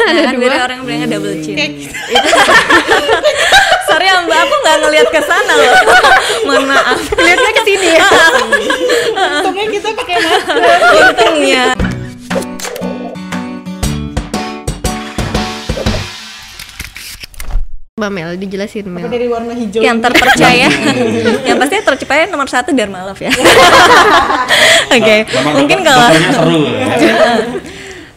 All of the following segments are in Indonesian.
Nah, kan beda orang yang bilangnya double chin. Sorry ya Mbak, aku nggak ngelihat ke sana loh. Mohon maaf. Lihatnya ke sini ya. Untungnya kita pakai masker. Untungnya. Mbak Mel, dijelasin Mel. Apa dari warna hijau? Yang terpercaya, yang pasti terpercaya nomor satu Dharma Love ya. Oke, Memang mungkin kalau seru ya.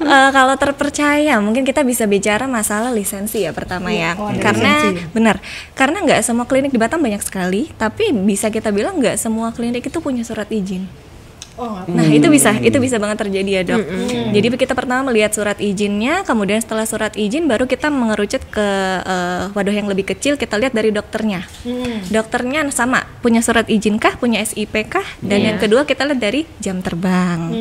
Eh, kalau terpercaya mungkin kita bisa bicara masalah lisensi ya pertama ya. Oh, ada karena lisensi. benar karena nggak semua klinik di Batam banyak sekali tapi bisa kita bilang nggak semua klinik itu punya surat izin Oh, Nah itu bisa, itu bisa banget terjadi ya dok. Jadi kita pertama melihat surat izinnya, kemudian setelah surat izin baru kita mengerucut ke eh, wadah yang lebih kecil, kita lihat dari dokternya. Dokternya sama, punya surat izin kah, punya SIP kah, dan yang kedua kita lihat dari jam terbang.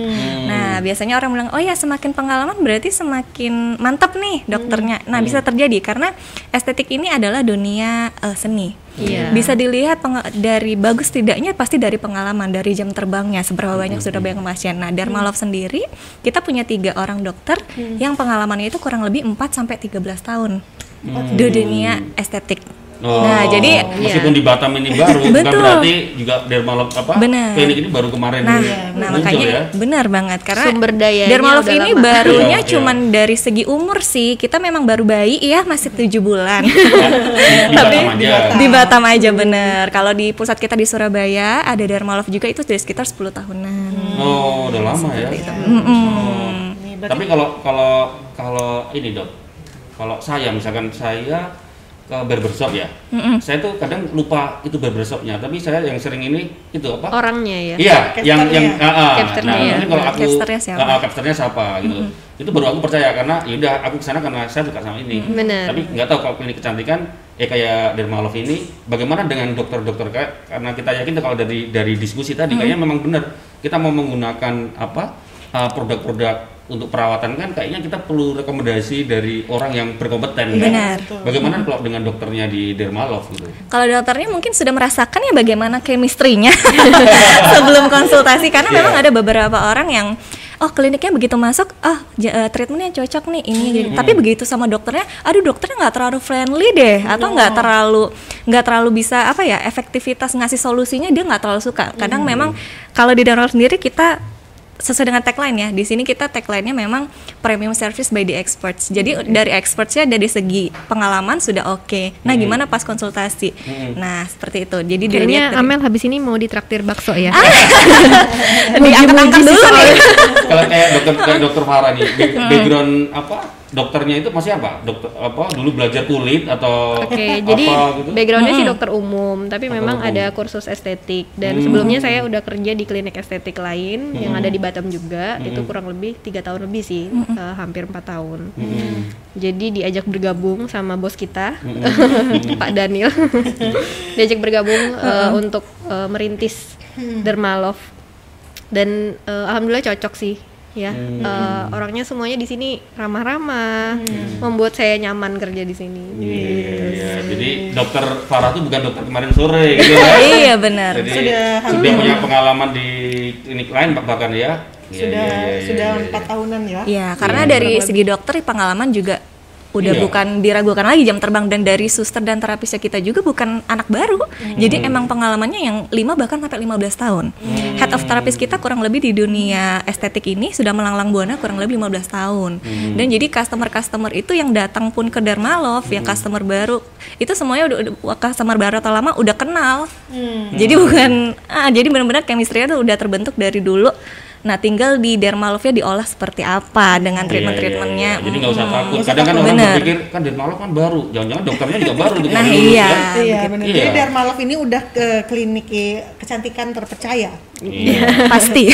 Nah biasanya orang bilang, oh ya semakin pengalaman berarti semakin mantap nih dokternya. Nah bisa terjadi karena estetik ini adalah dunia eh, seni. Iya. Bisa dilihat dari bagus tidaknya pasti dari pengalaman dari jam terbangnya seberapa banyak sudah banyak pasien. Nah, Dharma Love sendiri kita punya tiga orang dokter yang pengalamannya itu kurang lebih 4 sampai 13 tahun di dunia estetik. Oh, Nah, jadi meskipun di Batam ini baru, bukan berarti juga Dermalog apa? Benar. Klinik ini baru kemarin Nah, muncul nah ya. makanya benar banget karena Sumber Love udah ini lama. barunya Iya, iya. cuman dari segi umur sih kita memang baru bayi ya masih tujuh bulan. di, Tapi Batam aja. di Batam aja bener. Kalau di pusat kita di Surabaya ada Dharma Love juga itu dari sekitar 10 tahunan. Oh, udah lama ya. Mm-mm. Ini berarti Tapi kalau kalau kalau ini dok, kalau saya misalkan saya ke barbershop ya, saya tuh kadang lupa itu barbershopnya. Tapi saya yang sering ini itu apa? Orangnya ya. Iya, yang yang ah. Casternya nah, ya. mungkin kalau aku siapa? ah, ah, casternya siapa gitu. Itu baru aku percaya karena yaudah aku ke sana karena saya suka sama ini. Bener. Tapi nggak tahu kalau klinik kecantikan eh kayak Dermalove ini bagaimana dengan dokter-dokter kayak karena kita yakin tuh kalau dari dari diskusi tadi kayaknya memang benar kita mau menggunakan apa ah, produk-produk untuk perawatan kan kayaknya kita perlu rekomendasi dari orang yang berkompeten kan? Benar. Bagaimana kalau dengan dokternya di Dermalove gitu? Kalau dokternya mungkin sudah merasakan ya bagaimana chemistry-nya sebelum konsultasi karena Iya. memang ada beberapa orang yang oh kliniknya begitu masuk ah ja- eh, treatmentnya cocok nih ini gini. Hmm. tapi begitu sama dokternya aduh dokternya nggak terlalu friendly deh atau nggak terlalu nggak terlalu bisa apa ya efektivitas ngasih solusinya dia nggak terlalu suka kadang memang kalau di Donor sendiri kita sesuai dengan tagline ya. Di sini kita tagline-nya memang premium service by the experts. Jadi dari expertsnya dari segi pengalaman sudah oke. Nah, gimana pas konsultasi? Nah, seperti itu. Jadi Kayaknya dari- Amel habis ini mau ditraktir bakso ya. diangkat-angkat dulu nih. kalau kayak dokter kayak dokter Farah nih back- background apa dokternya itu masih apa dokter apa dulu belajar kulit atau Oke, apa jadi gitu backgroundnya sih dokter umum, tapi Dokter memang umum. ada kursus estetik dan Hmm. sebelumnya saya udah kerja di klinik estetik lain yang ada di Batam juga, Hmm. itu kurang lebih tiga tahun lebih sih, eh, hampir empat tahun. Hmm. Jadi diajak bergabung sama bos kita, Hmm. Pak Daniel, diajak bergabung eh, untuk eh, merintis Dermalove dan eh, alhamdulillah cocok sih. Ya, Hmm. Eh, orangnya semuanya di sini ramah-ramah, membuat saya nyaman kerja di sini. Iya, iya. jadi dokter Farah tuh bukan dokter kemarin sore gitu ya iya, benar. jadi Sudah sudah, punya pengalaman di klinik lain bahkan ya Iya, sudah iya, iya, sudah iya, iya. empat tahunan ya. Iya, karena dari segi dokter pengalaman juga udah Iya. bukan diragukan lagi jam terbang dan dari suster dan terapisnya kita juga bukan anak baru. Jadi emang pengalamannya yang 5 bahkan sampai 15 tahun. Head of terapis kita kurang lebih di dunia estetik ini sudah melanglang buana kurang lebih 15 tahun. Dan jadi customer-customer itu yang datang pun ke Dermalove, yang customer baru, itu semuanya udah, udah customer baru atau lama udah kenal. Jadi bukan ah jadi benar-benar chemistry-nya tuh udah terbentuk dari dulu. Nah, tinggal di Dermalove-nya diolah seperti apa dengan Iya, treatment-treatmentnya. iya, iya. Jadi nggak usah Mm. takut. Kadang kan orang Bener. berpikir kan dermalog kan baru. Jangan-jangan dokternya juga baru gitu. Nah, baru lulus, iya. kan? Iya. Iya. Jadi Dermalove ini udah ke klinik kecantikan terpercaya. Iya. Pasti.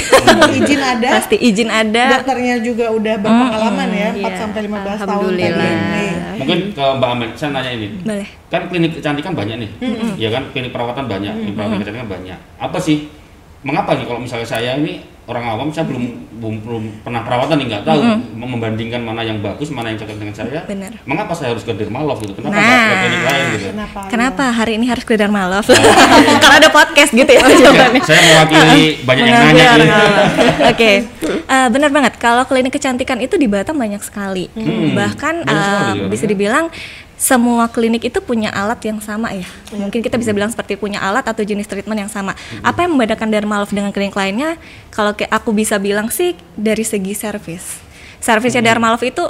izin ada. Pasti izin ada. Dokternya juga udah berpengalaman ya, 4 Iya, sampai 15 tahun alhamdulillah. tadi. Mungkin ke Mbak Amet, saya nanya ini. Boleh. Kan klinik kecantikan banyak nih. Ya kan klinik perawatan banyak, klinik perawatan kecantikan banyak. Apa sih? Mengapa nih kalau misalnya saya ini orang awam saya belum belum, belum pernah perawatan nih nggak tahu membandingkan mana yang bagus mana yang cocok dengan saya Benar. mengapa saya harus ke Dermalove gitu kenapa Nah. ke klinik lain gitu Kenapa? Kenapa hari ini harus ke Dharma Love? Karena ada podcast gitu ya Ya, jawabannya. saya mewakili banyak yang nanya gitu. uh, Oke, Eh, benar banget. Kalau klinik kecantikan itu di Batam banyak sekali. Hmm, Bahkan ya, bisa dibilang semua klinik itu punya alat yang sama ya. Mungkin kita bisa bilang seperti punya alat atau jenis treatment yang sama. Apa yang membedakan Dermalove dengan klinik lainnya? Kalau kayak aku bisa bilang sih dari segi servis. Servisnya Dermalove itu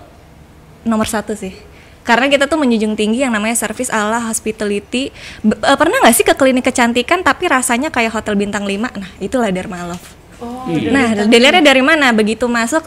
nomor satu sih. Karena kita tuh menjunjung tinggi yang namanya service ala hospitality. B- eh, pernah nggak sih ke klinik kecantikan tapi rasanya kayak hotel bintang 5? Nah, itulah Dermalove. Oh, Iya. Nah, dilihatnya dari mana? Begitu masuk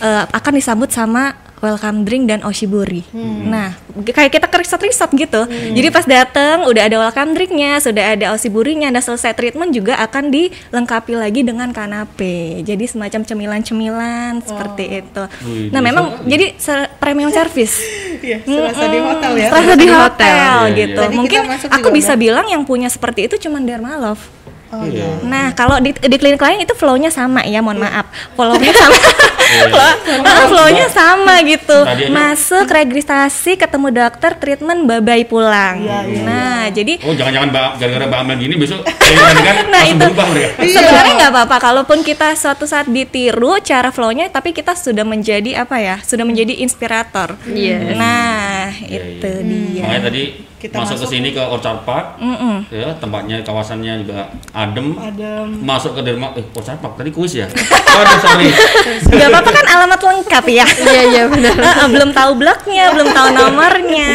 eh, akan disambut sama welcome drink dan oshibori. Nah, kayak kita ke resort-resort gitu. Jadi pas dateng udah ada welcome drinknya, sudah ada oshiborinya, dan selesai treatment juga akan dilengkapi lagi dengan kanape. Jadi semacam cemilan-cemilan seperti itu. Wih, Nah, memang jadi se- premium service. Iya, serasa di hotel ya. Serasa di hotel Iya, gitu. Tadi Mungkin aku bisa udah. bilang yang punya seperti itu cuma Dermalove. Oh, Iya. Nah, kalau di, di klinik lain itu flow-nya sama ya, mohon maaf. Flow-nya sama. Iya. Flow- ah, flow-nya sama gitu. Masuk registrasi, ketemu dokter, treatment, babai pulang. Nah, jadi Oh jangan-jangan Mbak- gara-gara Mbak Amel gini besok kan, kan Nah, itu. berubah mereka. sebenarnya nggak apa-apa kalaupun kita suatu saat ditiru cara flow-nya tapi kita sudah menjadi apa ya? Sudah menjadi inspirator. Yes. Nah, Iya, itu dia. Makanya tadi Kita masuk ke masuk. sini ke Orchard Park, Mm-mm. ya tempatnya kawasannya juga adem. Adem. Masuk ke Derma, eh Orchard Park tadi kuis ya? Waduh sorry. Gak apa-apa kan alamat lengkap ya. Iya iya benar. Ah, ah, belum tahu blognya, belum tahu nomornya.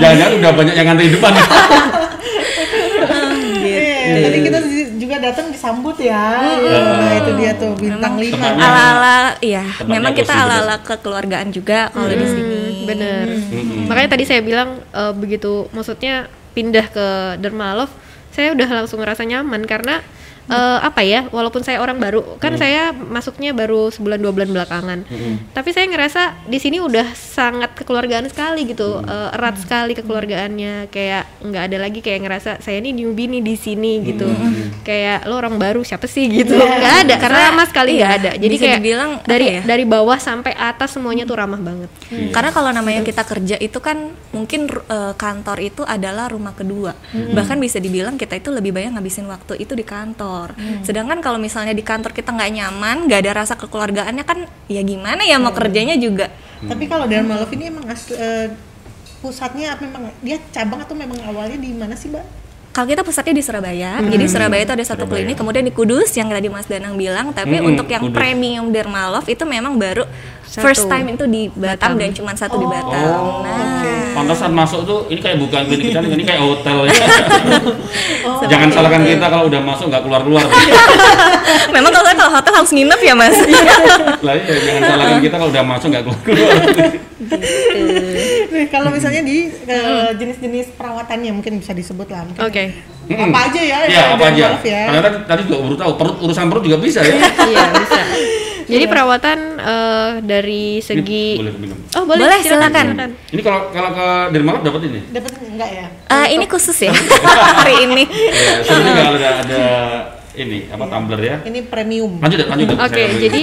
Jangan-jangan udah banyak yang ngantri di depan. Iya, tadi kita disambut ya. Nah, itu dia tuh bintang lima. Tempatnya- Ala-ala, iya. Memang kita ala-ala kekeluargaan juga kalau di sini. Bener. Mm-mm. Makanya tadi saya bilang eh, begitu, maksudnya pindah ke Dermalove, saya udah langsung ngerasa nyaman karena eh, apa ya, walaupun saya orang baru, kan saya masuknya baru sebulan dua bulan belakangan, tapi saya ngerasa di sini udah sangat kekeluargaan sekali gitu, eh, erat sekali kekeluargaannya, kayak nggak ada lagi kayak ngerasa saya ini newbie nih di sini gitu, kayak lo orang baru siapa sih? gitu, nggak ada karena sama sekali nggak Iya, ada, jadi bisa kayak dibilang dari ya? dari bawah sampai atas semuanya tuh ramah banget. Karena kalau namanya kita kerja itu kan mungkin eh, kantor itu adalah rumah kedua. Bahkan bisa dibilang kita itu lebih banyak ngabisin waktu itu di kantor. Sedangkan kalau misalnya di kantor kita nggak nyaman, nggak ada rasa kekeluargaannya kan ya gimana ya mau kerjanya juga. Tapi kalau Dharma Love ini emang asli, eh, pusatnya apa memang dia cabang atau memang awalnya di mana sih, Mbak? Kalau kita pusatnya di Surabaya, jadi Surabaya itu ada satu Surabaya. klinik, kemudian di Kudus yang tadi Mas Danang bilang, tapi Mm-mm, untuk yang Kudus. premium Dermalove itu memang baru Satu. first time itu di Batam, Batam. dan cuma satu di Batam. Oh, Nah, pantasan masuk tuh ini kayak bukan klinik kita, ini kayak hotel ya. Jangan salahkan kita kalau udah masuk nggak keluar-keluar. memang kalau kalau hotel harus nginep ya Mas. Lah iya, jangan salahkan kita kalau udah masuk nggak keluar-keluar. Nih, kalau misalnya di eh, jenis-jenis perawatannya mungkin bisa disebut lah. Oke. Apa aja ya? Iya, apa aja. Ya. Karena tadi, tadi juga baru tahu perut urusan perut juga bisa ya. iya bisa. Jadi perawatan eh, dari segi Boleh minum. Oh boleh, Boleh, silakan. Ini kalau kalau ke Dermalab dapat ini. Dapat enggak ya? Eh, ini khusus ya hari ini. Ya, seru juga kalau ada ada ini apa tumbler ya. Ini premium. Lanjut, lanjut. Oke, Saya- jadi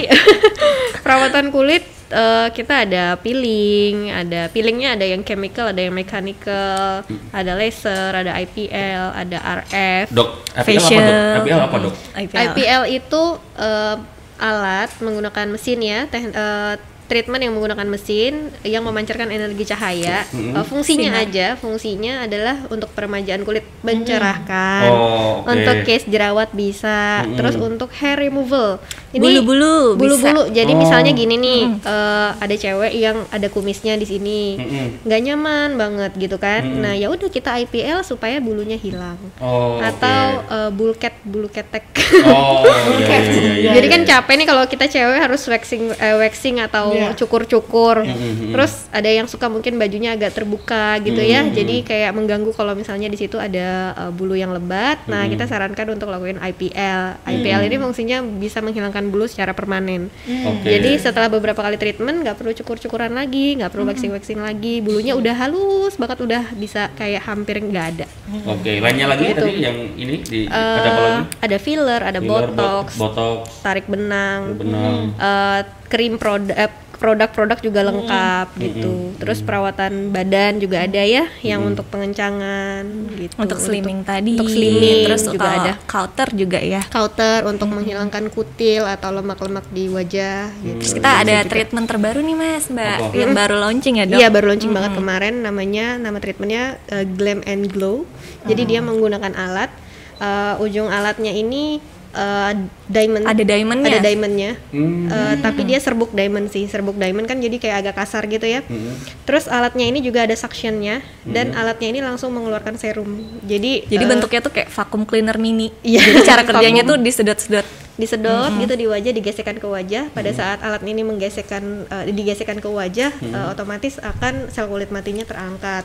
perawatan kulit eh, kita ada peeling, ada peelingnya ada yang chemical, ada yang mechanical, ada laser, ada IPL, ada RF. dok, IPL apa Facial. dok? IPL apa dok? IPL. IPL itu eh, alat menggunakan mesin ya, teh- eh, treatment yang menggunakan mesin yang memancarkan energi cahaya. Mm-hmm. Eh, fungsinya aja, fungsinya adalah untuk peremajaan kulit, mencerahkan. Oh, oke. Untuk case jerawat bisa, Mm-mm. terus untuk hair removal. Bulu-bulu bisa. bulu-bulu. Jadi Oh. misalnya gini nih, eh, ada cewek yang ada kumisnya di sini, Mm-mm. nggak nyaman banget gitu kan. Mm-mm. Nah ya udah kita IPL supaya bulunya hilang. Oh, Atau oke. eh, bulket, bulu ketek. Oh, iya, iya, iya, iya. Jadi kan capek nih kalau kita cewek harus waxing, eh, waxing atau Iya. cukur-cukur. Mhm. Terus ada yang suka mungkin bajunya agak terbuka gitu ya. Mhm. Jadi kayak mengganggu kalau misalnya di situ ada uh, bulu yang lebat. Nah, Mhm. kita sarankan untuk lakuin IPL. IPL ini fungsinya bisa menghilangkan bulu secara permanen. Oke. Jadi setelah beberapa kali treatment nggak perlu cukur-cukuran lagi, nggak perlu waxing-waxing lagi, bulunya udah halus banget udah bisa kayak hampir nggak ada. Oke, lainnya lagi Gitu. tadi yang ini di ada apa lagi? Ada filler, ada Filler, bot- botox, botox, tarik benang, benang. eh, krim produk eh, produk-produk juga lengkap gitu. Terus perawatan badan juga ada ya yang untuk pengencangan gitu. Untuk slimming tadi. Untuk slimming terus juga kalau ada. Counter juga ya. Counter untuk menghilangkan kutil atau lemak-lemak di wajah gitu. Terus kita ada treatment terbaru nih Mas, Mbak, Apa? yang baru launching ya, Dok? Iya baru launching banget kemarin namanya nama treatmentnya uh, Glam and Glow. Jadi dia menggunakan alat uh, ujung alatnya ini uh, diamond. Ada diamondnya? Ada diamondnya. Hmm. Uh, Tapi dia serbuk diamond sih. Serbuk diamond kan jadi kayak agak kasar gitu ya. Hmm. Terus alatnya ini juga ada suctionnya dan alatnya ini langsung mengeluarkan serum. Jadi Jadi uh, bentuknya tuh kayak vacuum cleaner mini. Iya. Jadi cara kerjanya tuh disedot-sedot. Disedot gitu di wajah digesekkan ke wajah. Pada saat alat ini menggesekkan uh, digesekkan ke wajah uh, otomatis akan sel kulit matinya terangkat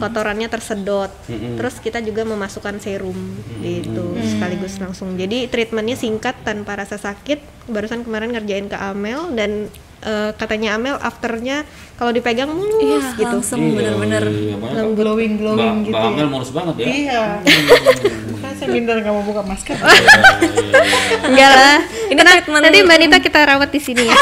kotorannya tersedot terus kita juga memasukkan serum gitu sekaligus langsung. Jadi treatmentnya singkat tanpa rasa sakit. Barusan kemarin ngerjain ke Amel dan uh, katanya Amel afternya kalau dipegang mulus Iya, gitu. langsung bener-bener. Iya, glowing glowing Mbak, gitu Mbak Amel ya. mulus banget ya. Iya. Kan saya minder nggak mau buka masker. enggak lah. Ini treatment- nanti Mbak Nita kita rawat di sini ya.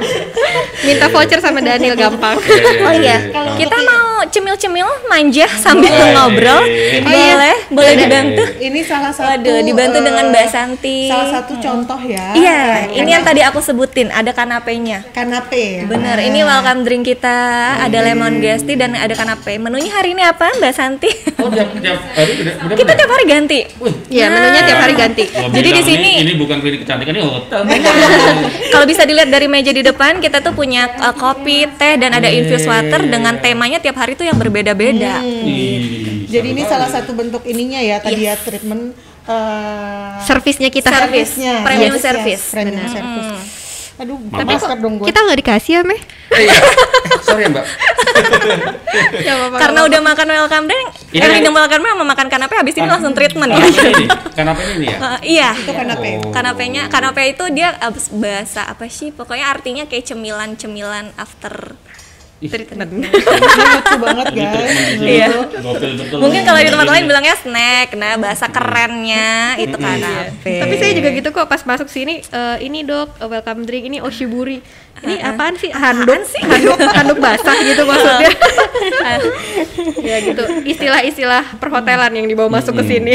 Minta voucher sama Daniel gampang. Oh iya, Kalau kita untuk- mau cemil-cemil manja sambil Boleh. ngobrol. Oh iya. Boleh, boleh dibantu. Ini salah satu. Waduh, dibantu eh, dengan Mbak Santi. Salah satu contoh ya. Iya, Eh, ini yang tadi aku sebutin, ada kanapenya. kanape. ya. Bener, ini welcome drink kita, ada lemon tea dan ada kanape. Menunya hari ini apa, Mbak Santi? Oh, tiap, tiap hari udah, udah kita tiap hari ganti. Iya, menunya tiap hari ganti. gua Jadi di sini- ini, ini bukan klinik kecantikan ini hotel. Kalau bisa dilihat dari meja di depan, kita tuh punya uh, kopi, teh, dan ada infused water dengan temanya tiap hari tuh yang berbeda-beda. Ih, Jadi ini salah satu bentuk ininya ya tadi ya treatment eh servisnya kita Service. servisnya. Premium Yes, yes, service. Premium Benar. service. Aduh, buka Mama. masker dong gue. kita nggak dikasih ya meh Eh, iya. Sorry ya, Mbak. ya, apa Karena udah makan welcome drink, Ini eh ada- minum welcome drink sama makan kanape, habis ini langsung treatment. Kanape ini, kanape ini ya. Uh, iya. Itu kanape. Oh. Kanapenya, kanape itu dia bahasa apa sih? Pokoknya artinya kayak cemilan-cemilan after treatment. Ini lucu banget guys. treatment. Iya. Mungkin kalau di tempat Ini. lain bilangnya snack. Nah, bahasa kerennya itu kanape. tapi saya juga gitu kok pas masuk sini eh, ini dok eh, welcome drink ini oshiburi ini apaan sih handuk sih handuk handuk basah gitu maksudnya ya gitu istilah-istilah perhotelan yang dibawa masuk ke sini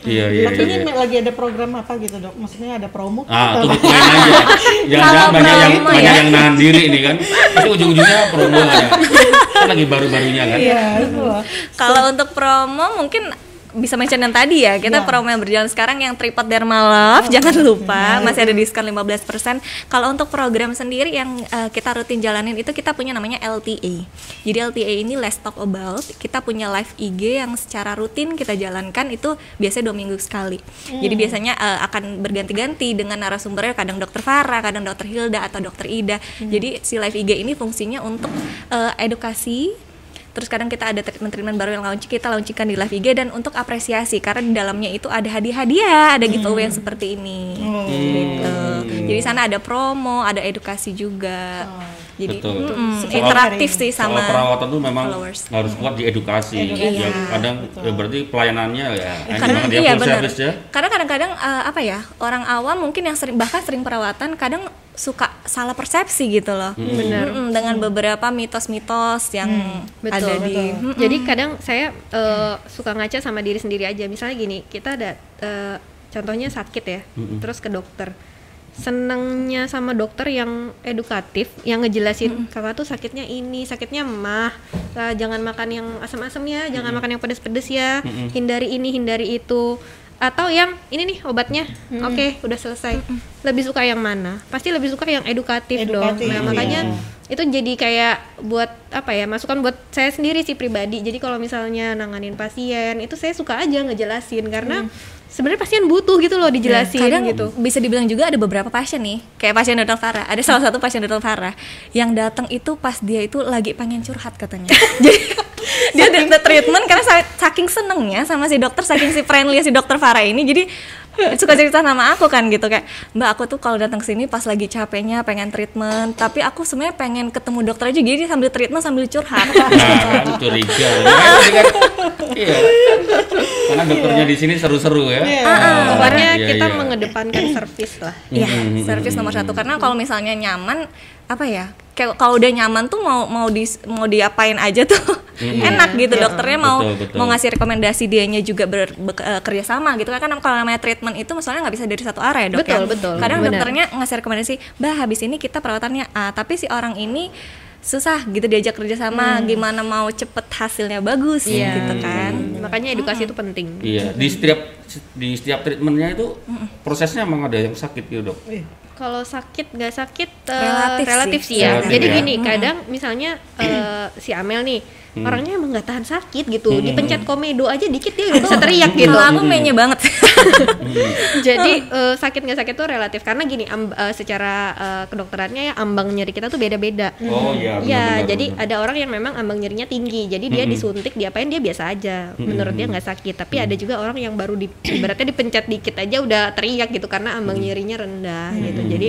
Iya, iya, Tapi iya. ini lagi ada program apa gitu dok? Maksudnya ada promo? Ah, atau- tuh hitungin aja. Jangan Kalau banyak yang banyak ya. yang nahan diri ini kan. Itu ujung-ujungnya promo ya. Kan lagi baru-barunya kan. Iya. Kalau untuk promo mungkin bisa mention yang tadi ya kita Iya. promo yang berjalan sekarang yang tripod Dharma Love jangan lupa masih ada diskon 15% kalau untuk program sendiri yang eh, kita rutin jalanin itu kita punya namanya LTA jadi LTA ini Let's Talk About kita punya live IG yang secara rutin kita jalankan itu biasanya dua minggu sekali. Jadi biasanya eh, akan berganti-ganti dengan narasumbernya kadang dokter Farah kadang dokter Hilda atau dokter Ida. Jadi si live IG ini fungsinya untuk eh, edukasi Terus kadang kita ada treatment-treatment baru yang launching kita launchingkan di live IG dan untuk apresiasi karena di dalamnya itu ada hadiah-hadiah, ada giveaway yang seperti ini. Gitu. Jadi sana ada promo, ada edukasi juga. Jadi Betul. Soal- interaktif sih Soal sama perawatan tuh memang followers. harus kuat di edukasi. Edukasi, Ya, kadang ya berarti pelayanannya ya enak karena banget ya iya full benar. service ya. Karena kadang-kadang eh, apa ya orang awam mungkin yang sering bahkan sering perawatan kadang suka salah persepsi gitu loh. Benar. Mm-mm, dengan beberapa mitos-mitos yang betul, ada di betul. Mm-mm. jadi kadang saya eh, suka ngaca sama diri sendiri aja misalnya gini kita ada eh, contohnya sakit ya terus ke dokter senangnya sama dokter yang edukatif yang ngejelasin kakak tuh sakitnya ini sakitnya mah. Eh, jangan makan yang asam-asam ya jangan makan yang pedes-pedes ya. Hindari ini hindari itu. Atau yang ini nih obatnya. Oke udah selesai. Lebih suka yang mana? Pasti lebih suka yang edukatif, dong. Edukatif, nah iya. makanya itu jadi kayak buat apa ya masukan buat saya sendiri sih pribadi. Jadi kalau misalnya nanganin pasien itu saya suka aja ngejelasin. Karena sebenarnya pasien butuh gitu loh dijelasin kadang gitu. bisa dibilang juga ada beberapa pasien nih. Kayak pasien dokter Farah. Ada salah satu pasien dokter Farah yang datang itu pas dia itu lagi pengen curhat katanya. Jadi dia udah treatment karena sa- saking senengnya sama si dokter saking si friendly si dokter Farah ini. Jadi suka cerita sama aku kan gitu kayak mbak aku tuh kalau datang ke sini pas lagi capeknya pengen treatment tapi aku sebenarnya pengen ketemu dokter aja jadi sambil treatment sambil curhat Nah, kan curiga. Kan, iya. Karena dokternya di sini seru-seru ya. Iya. Ah, pokoknya iya, kita iya. mengedepankan servis lah Iya, servis nomor satu karena kalau misalnya nyaman apa ya? Kayak kalau udah nyaman tuh mau mau di mau diapain aja tuh enak gitu. Dokternya mau Betul, betul. mau ngasih rekomendasi dianya juga ber, be- eh, sama gitu kan kalau namanya treatment itu maksudnya nggak bisa dari satu arah ya dok Betul, ya. betul. Kadang Benar. dokternya ngasih rekomendasi, bah habis ini kita perawatannya A, tapi si orang ini susah gitu diajak kerja sama, gimana mau cepet hasilnya bagus Iya. gitu kan. makanya edukasi itu penting Iya, di setiap di setiap treatmentnya itu prosesnya emang ada yang sakit gitu dok. kalau sakit nggak sakit eh, Relatif relatif, sih. sih ya Relatif jadi ya. gini kadang misalnya eh, si Amel nih orangnya emang nggak tahan sakit gitu. Dipencet komedo aja dikit dia udah bisa teriak gitu. Kalau aku mainnya banget. jadi eh, sakit nggak sakit tuh relatif. Karena gini am- eh, secara eh, kedokterannya ya ambang nyeri kita tuh beda-beda. Oh iya. Ya, jadi benar. ada orang yang memang ambang nyerinya tinggi, jadi dia disuntik, diapain dia biasa aja, menurut dia nggak sakit. Tapi ada juga orang yang baru di, ibaratnya dipencet dikit aja udah teriak gitu karena ambang nyerinya rendah gitu. Jadi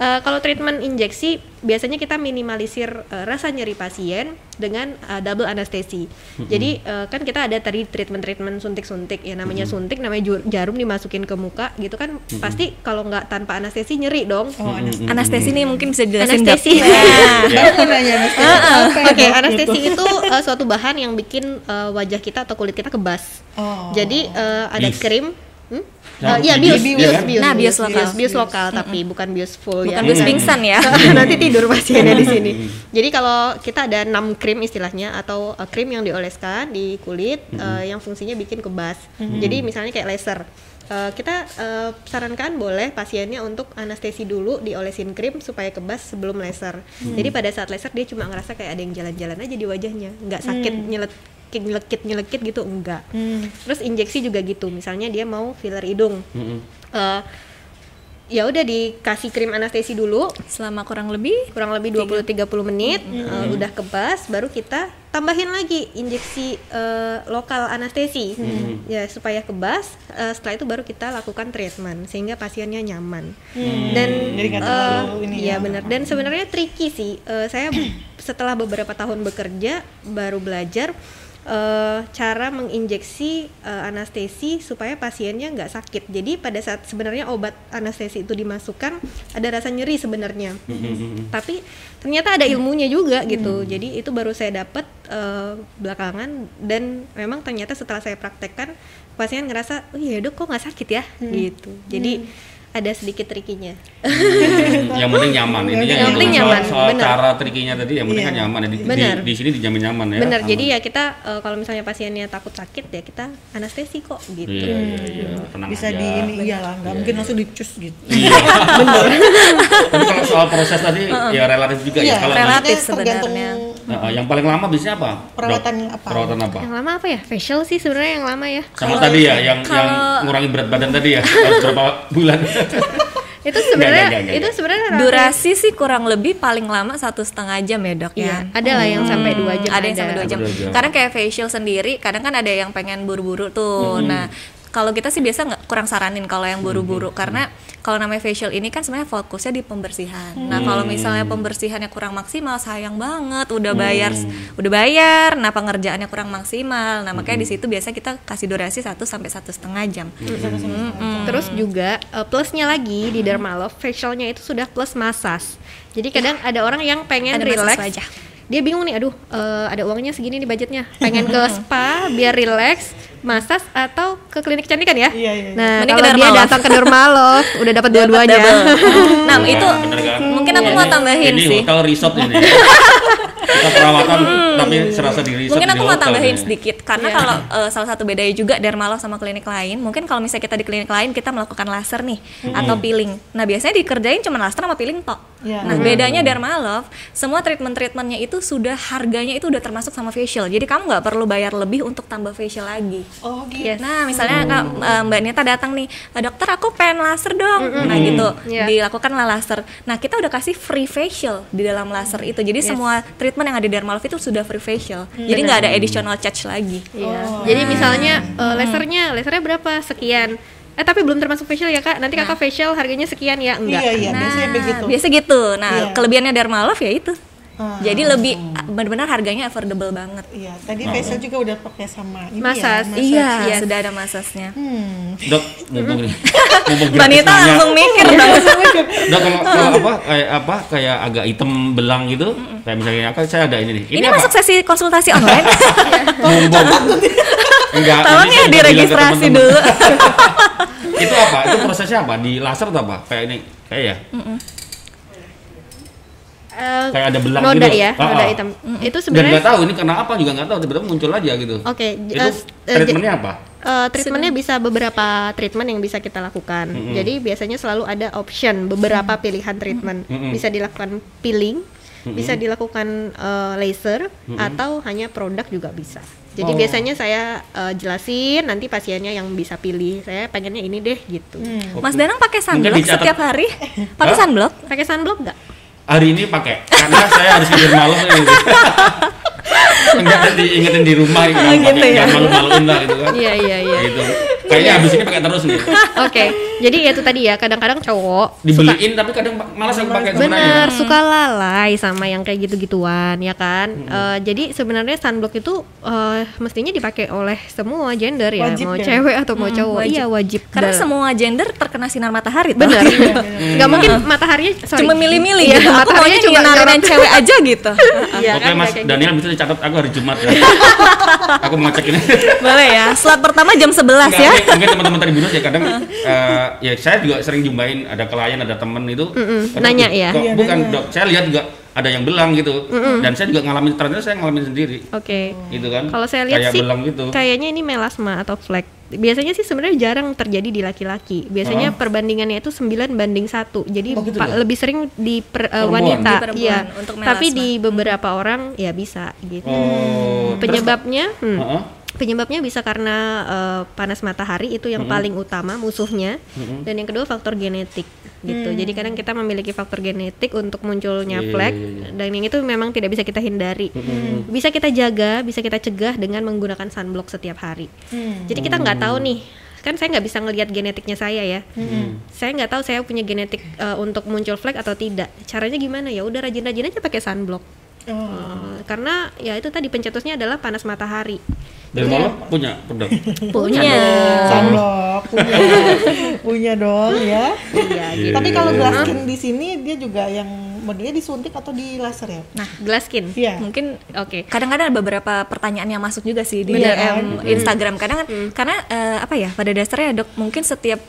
eh, kalau treatment injeksi biasanya kita minimalisir eh, rasa nyeri pasien dengan eh, double anestesi. Jadi eh, kan kita ada tadi treatment-treatment suntik-suntik ya namanya suntik, namanya jarum dimasukin ke muka gitu kan pasti kalau nggak tanpa anestesi nyeri dong. Oh, anestesi. Anestesi nih mungkin bisa dijelasin. Anestesi. Nah. Mau nanya anestesi. Ya, Oke, Dok? anestesi Gitu. itu uh, suatu bahan yang bikin uh, wajah kita atau kulit kita kebas. Oh. Jadi uh, ada krim. Hmm? Nah, Uh, Iya bius, bius, iya bius, kan? bius, Nah, bius lokal. bius, bius lokal, tapi bukan bius full Bukan ya. bius pingsan ya. Nanti tidur pasiennya di sini. Jadi kalau kita ada 6 krim istilahnya atau uh, krim yang dioleskan di kulit uh, yang fungsinya bikin kebas. Jadi misalnya kayak laser. Uh, kita uh, sarankan boleh pasiennya untuk anestesi dulu diolesin krim supaya kebas sebelum laser. Jadi pada saat laser dia cuma ngerasa kayak ada yang jalan-jalan aja di wajahnya, nggak sakit nyelet nyelekit nyelekit gitu enggak. Terus injeksi juga gitu. Misalnya dia mau filler hidung. Mm-mm. Eh, ya udah dikasih krim anestesi dulu Selama kurang lebih kurang lebih 20-30 menit eh, udah kebas baru kita tambahin lagi injeksi eh, lokal anestesi ya supaya kebas eh, setelah itu baru kita lakukan treatment sehingga pasiennya nyaman dan Jadi terlalu ini iya ya. benar dan sebenarnya tricky sih Eh, saya setelah beberapa tahun bekerja baru belajar eh, cara menginjeksi eh, anestesi supaya pasiennya nggak sakit. Jadi pada saat sebenarnya obat anestesi itu dimasukkan ada rasa nyeri sebenarnya. Tapi ternyata ada ilmunya juga gitu. Jadi itu baru saya dapat eh, belakangan. Dan memang ternyata setelah saya praktekkan pasien ngerasa oh iya dok kok nggak sakit ya? Gitu. Jadi ada sedikit trikinya Hmm, yang penting nyaman intinya Yang penting soal- nyaman, soal benar. cara trikinya tadi yang penting kan Iya. nyaman ya. di, di, Benar. di sini dijamin nyaman ya benar jadi ya kita eh, kalau misalnya pasiennya takut sakit ya kita anestesi kok gitu iya, iya, iya. tenang bisa aja. di ini iyalah nggak mungkin langsung dicus gitu. Iya. Tapi kalau soal proses tadi ya relatif juga ya. Iya, Kalau relatif sebenarnya. Nah, yang paling lama biasanya apa? Dok? Perawatan apa? Perawatan apa? yang lama apa ya facial sih sebenarnya yang lama ya Sama tadi ya, yang yang kalau- ngurangi berat badan tadi ya, harus berapa bulan? itu sebenarnya itu sebenarnya durasi sih kurang lebih paling lama satu setengah jam ya dok Iya, ya ada lah yang sampai dua jam ada yang sampai dua jam. Sampai dua jam. Karena kayak facial sendiri, kadang kan ada yang pengen buru-buru tuh. Nah, kalau kita sih biasa nggak kurang saranin kalau yang buru-buru karena kalau namanya facial ini kan sebenarnya fokusnya di pembersihan. Nah, kalau misalnya pembersihannya kurang maksimal, sayang banget. Udah bayar, udah bayar. Nah, pengerjaannya kurang maksimal. Nah, makanya di situ biasa kita kasih durasi 1 sampai satu setengah jam. Mm-mm. Terus juga eh, plusnya lagi di Dermalove facialnya itu sudah plus massage. Jadi kadang ada orang yang pengen Ada relax. wajah. Dia bingung nih, aduh eh, ada uangnya segini nih budgetnya. Pengen ke spa biar relax, massage atau ke klinik kecantikan ya. Iya, iya, iya. Nah, Mending kalau dia datang ke Dermalove udah dapat dua-duanya. nah, itu Bener kan? mungkin aku mau tambahin ini sih. hotel resort ini. Kita perawatan tapi serasa di resort mungkin aku mau tambahin nih. sedikit karena Iya. kalau eh, salah satu bedanya juga Dermalove sama klinik lain mungkin kalau misalnya kita di klinik lain kita melakukan laser nih atau peeling nah biasanya dikerjain cuma laser sama peeling tok Iya. Nah, bedanya Dermalove, semua treatment-treatmentnya itu sudah harganya itu udah termasuk sama facial. Jadi kamu nggak perlu bayar lebih untuk tambah facial lagi. Oh gitu. Yes. Nah, misalnya Kak, eh, Mbak Nita datang nih, "Eh, dokter aku pengen laser dong. Nah, gitu. Iya. Dilakukanlah laser. Nah, kita udah kasih free facial di dalam laser itu. Jadi semua treatment yang ada di Dermalove itu sudah free facial. Jadi nggak ada additional charge lagi. Iya. Jadi misalnya eh, lasernya, lasernya berapa? Sekian. Eh tapi belum termasuk facial ya kak. Nanti kakak facial harganya sekian ya? Enggak. Iya iya biasanya begitu. biasa gitu. Nah, Iya. kelebihannya Dermalove ya itu. Ah. Jadi lebih benar-benar harganya affordable banget. Iya, tadi facial juga udah pakai sama ini Massage. ya. Iya, Yes. sudah ada masasnya. Hmm. Dok, mumpung nih. Mbak Nita langsung mikir dong. Dok, kalau, kalau apa kayak apa kayak agak hitam belang gitu, kayak misalnya apa saya ada ini nih. Ini, apa? masuk sesi konsultasi online. mumpung. Enggak. Tolong ini ya diregistrasi dulu. itu apa? Itu prosesnya apa? Di laser atau apa? Kayak ini, kayak ya. Eh, Kayak ada belang noda gitu. ya, Ah, noda ah. hitam. Itu Dan sebenarnya nggak tahu ini karena apa juga nggak tahu tiba-tiba muncul aja gitu. Oke, j- Itu eh, treatmentnya apa? Eh, treatmentnya bisa beberapa treatment yang bisa kita lakukan. Jadi biasanya selalu ada option beberapa pilihan treatment. Mm-mm. Bisa dilakukan peeling, bisa dilakukan eh, laser, atau hanya produk juga bisa. Jadi Oh. biasanya saya eh, jelasin nanti pasiennya yang bisa pilih. Saya pengennya ini deh gitu. Mas Danang pakai sunblock dicatat. setiap hari? Pakai sunblock? Pakai sunblock nggak? Hari ini pakai karena saya harus tidur malam nih. Enggak diingetin di rumah gitu, Oh, gitu ya. Jangan malu-maluin lah gitu kan. Iya iya iya. Gitu. Kayaknya habis ini pakai terus nih. Oke, jadi ya itu tadi ya. Kadang-kadang cowok Dibeliin tapi kadang malas aku pakai Bener, sebenarnya. suka lalai sama yang kayak gitu-gituan ya kan. Eh, jadi sebenarnya sunblock itu eh, mestinya dipakai oleh semua gender ya, Wajib mau ya? cewek atau mau cowok. wajib. Iya wajib. Karena Dalam- semua gender terkena sinar matahari. bener. Nggak mungkin mataharinya sorry. Cuma milih-milih Iya, gitu. Aku mataharinya maunya cuma yang nyorot. cewek aja gitu. Iya Oke kan, Mas kayak gitu. Daniel bisa dicatat aku hari Jumat ya. aku mau ngecek ini. Boleh ya. Slot pertama jam 11 Enggak, ya. Mungkin- Mungkin teman-teman tadi binus ya kadang eh, ya saya juga sering jumpain ada klien ada temen itu kadang, nanya ya? kok Iya, bukan nanya. dok saya lihat juga ada yang belang gitu dan saya juga ngalamin ternyata saya ngalamin sendiri Oke. gitu kan Kalau saya lihat kayak sih belang gitu kayaknya ini melasma atau flek. Biasanya sih sebenarnya jarang terjadi di laki-laki. Biasanya Oh. perbandingannya itu 9 banding 1. Jadi Oh, gitu pa- ya? lebih sering di per- Perempuan? wanita, Di iya. untuk Tapi di beberapa orang ya bisa gitu. oh terus- Penyebabnya hmm, Heeh. Penyebabnya bisa karena eh, panas matahari itu yang paling utama musuhnya. Dan yang kedua faktor genetik gitu. Jadi kadang kita memiliki faktor genetik untuk munculnya Iya, flek iya, iya. dan yang itu memang tidak bisa kita hindari. Bisa kita jaga, bisa kita cegah dengan menggunakan sunblock setiap hari. Jadi kita nggak tahu nih kan saya nggak bisa ngelihat genetiknya saya ya. Saya nggak tahu saya punya genetik eh, untuk muncul flek atau tidak. Caranya gimana? Ya udah rajin-rajin aja pakai sunblock Oh. Eh, karena ya itu tadi pencetusnya adalah panas matahari. Dari malam punya produk punya. Punya. Sunblock punya. Punya dong ya. iya gitu. Tapi kalau glass skin di sini dia juga yang modelnya disuntik atau di laser ya? nah glass skin. Iya. Mungkin oke. Kadang-kadang ada beberapa pertanyaan yang masuk juga sih di Bener, DM kan? Instagram. Kadang kan karena eh, apa ya pada dasarnya dok mungkin setiap